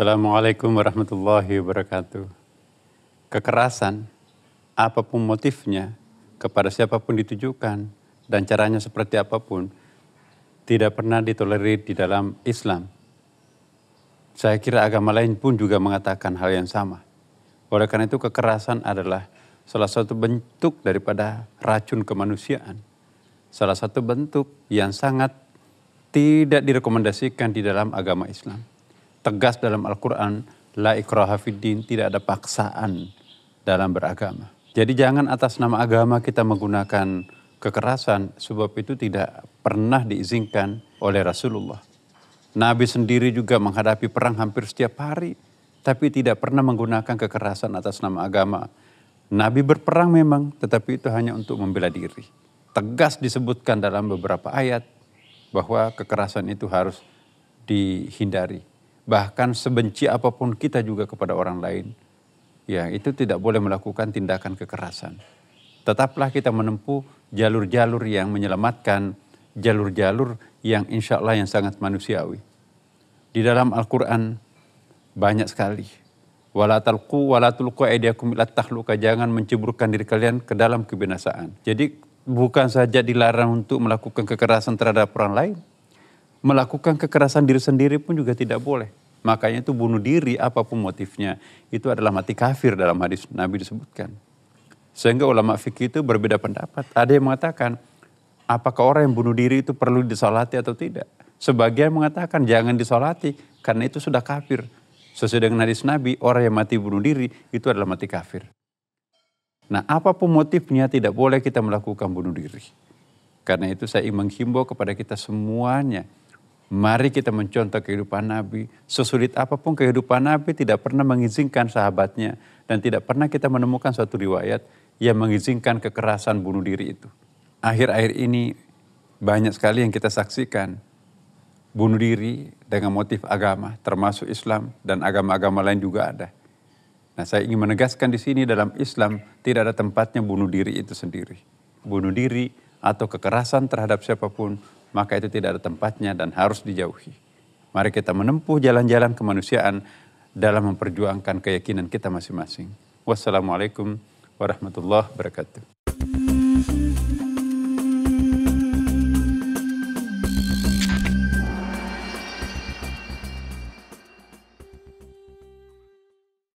Assalamualaikum warahmatullahi wabarakatuh. Kekerasan, apa pun motifnya, kepada siapa pun ditujukan, dan caranya seperti apa pun, tidak pernah ditolerir di dalam Islam. Saya kira agama lain pun juga mengatakan hal yang sama. Oleh karena itu kekerasan adalah salah satu bentuk daripada racun kemanusiaan. Salah satu bentuk yang sangat tidak direkomendasikan di dalam agama Islam tegas dalam Al-Quran, la ikraha fiddin, tidak ada paksaan dalam beragama. Jadi jangan atas nama agama kita menggunakan kekerasan, sebab itu tidak pernah diizinkan oleh Rasulullah. Nabi sendiri juga menghadapi perang hampir setiap hari, tapi tidak pernah menggunakan kekerasan atas nama agama. Nabi berperang memang, tetapi itu hanya untuk membela diri. Tegas disebutkan dalam beberapa ayat bahwa kekerasan itu harus dihindari bahkan sebenci apa pun kita juga kepada orang lain, ya itu tidak boleh melakukan tindakan kekerasan. Tetaplah kita menempuh jalur-jalur yang menyelamatkan, jalur-jalur yang insya Allah yang sangat manusiawi. Di dalam Al-Quran banyak sekali. Wala talqu wala tulqu aydiyakum ila tahluka jangan menceburkan diri kalian ke dalam kebinasaan. Jadi bukan saja dilarang untuk melakukan kekerasan terhadap orang lain, melakukan kekerasan diri sendiri pun juga tidak boleh. Makanya itu bunuh diri apa pun motifnya itu adalah mati kafir dalam hadis Nabi disebutkan. Sehingga ulama fikih itu berbeda pendapat. Ada yang mengatakan apakah orang yang bunuh diri itu perlu disolati atau tidak. Sebagian mengatakan jangan disolati karena itu sudah kafir. Sesuai dengan hadis Nabi orang yang mati bunuh diri itu adalah mati kafir. Nah apa pun motifnya tidak boleh kita melakukan bunuh diri. Karena itu saya menghimbau kepada kita semuanya Mari kita mencontoh kehidupan Nabi. Sesulit apa pun kehidupan Nabi tidak pernah mengizinkan sahabatnya. Dan tidak pernah kita menemukan suatu riwayat yang mengizinkan kekerasan bunuh diri itu. Akhir-akhir ini banyak sekali yang kita saksikan. Bunuh diri dengan motif agama, termasuk Islam dan agama-agama lain juga ada. Nah saya ingin menegaskan di sini dalam Islam tidak ada tempatnya bunuh diri itu sendiri. Bunuh diri atau kekerasan terhadap siapa pun maka itu tidak ada tempatnya dan harus dijauhi. Mari kita menempuh jalan-jalan kemanusiaan dalam memperjuangkan keyakinan kita masing-masing. Wassalamualaikum warahmatullahi wabarakatuh.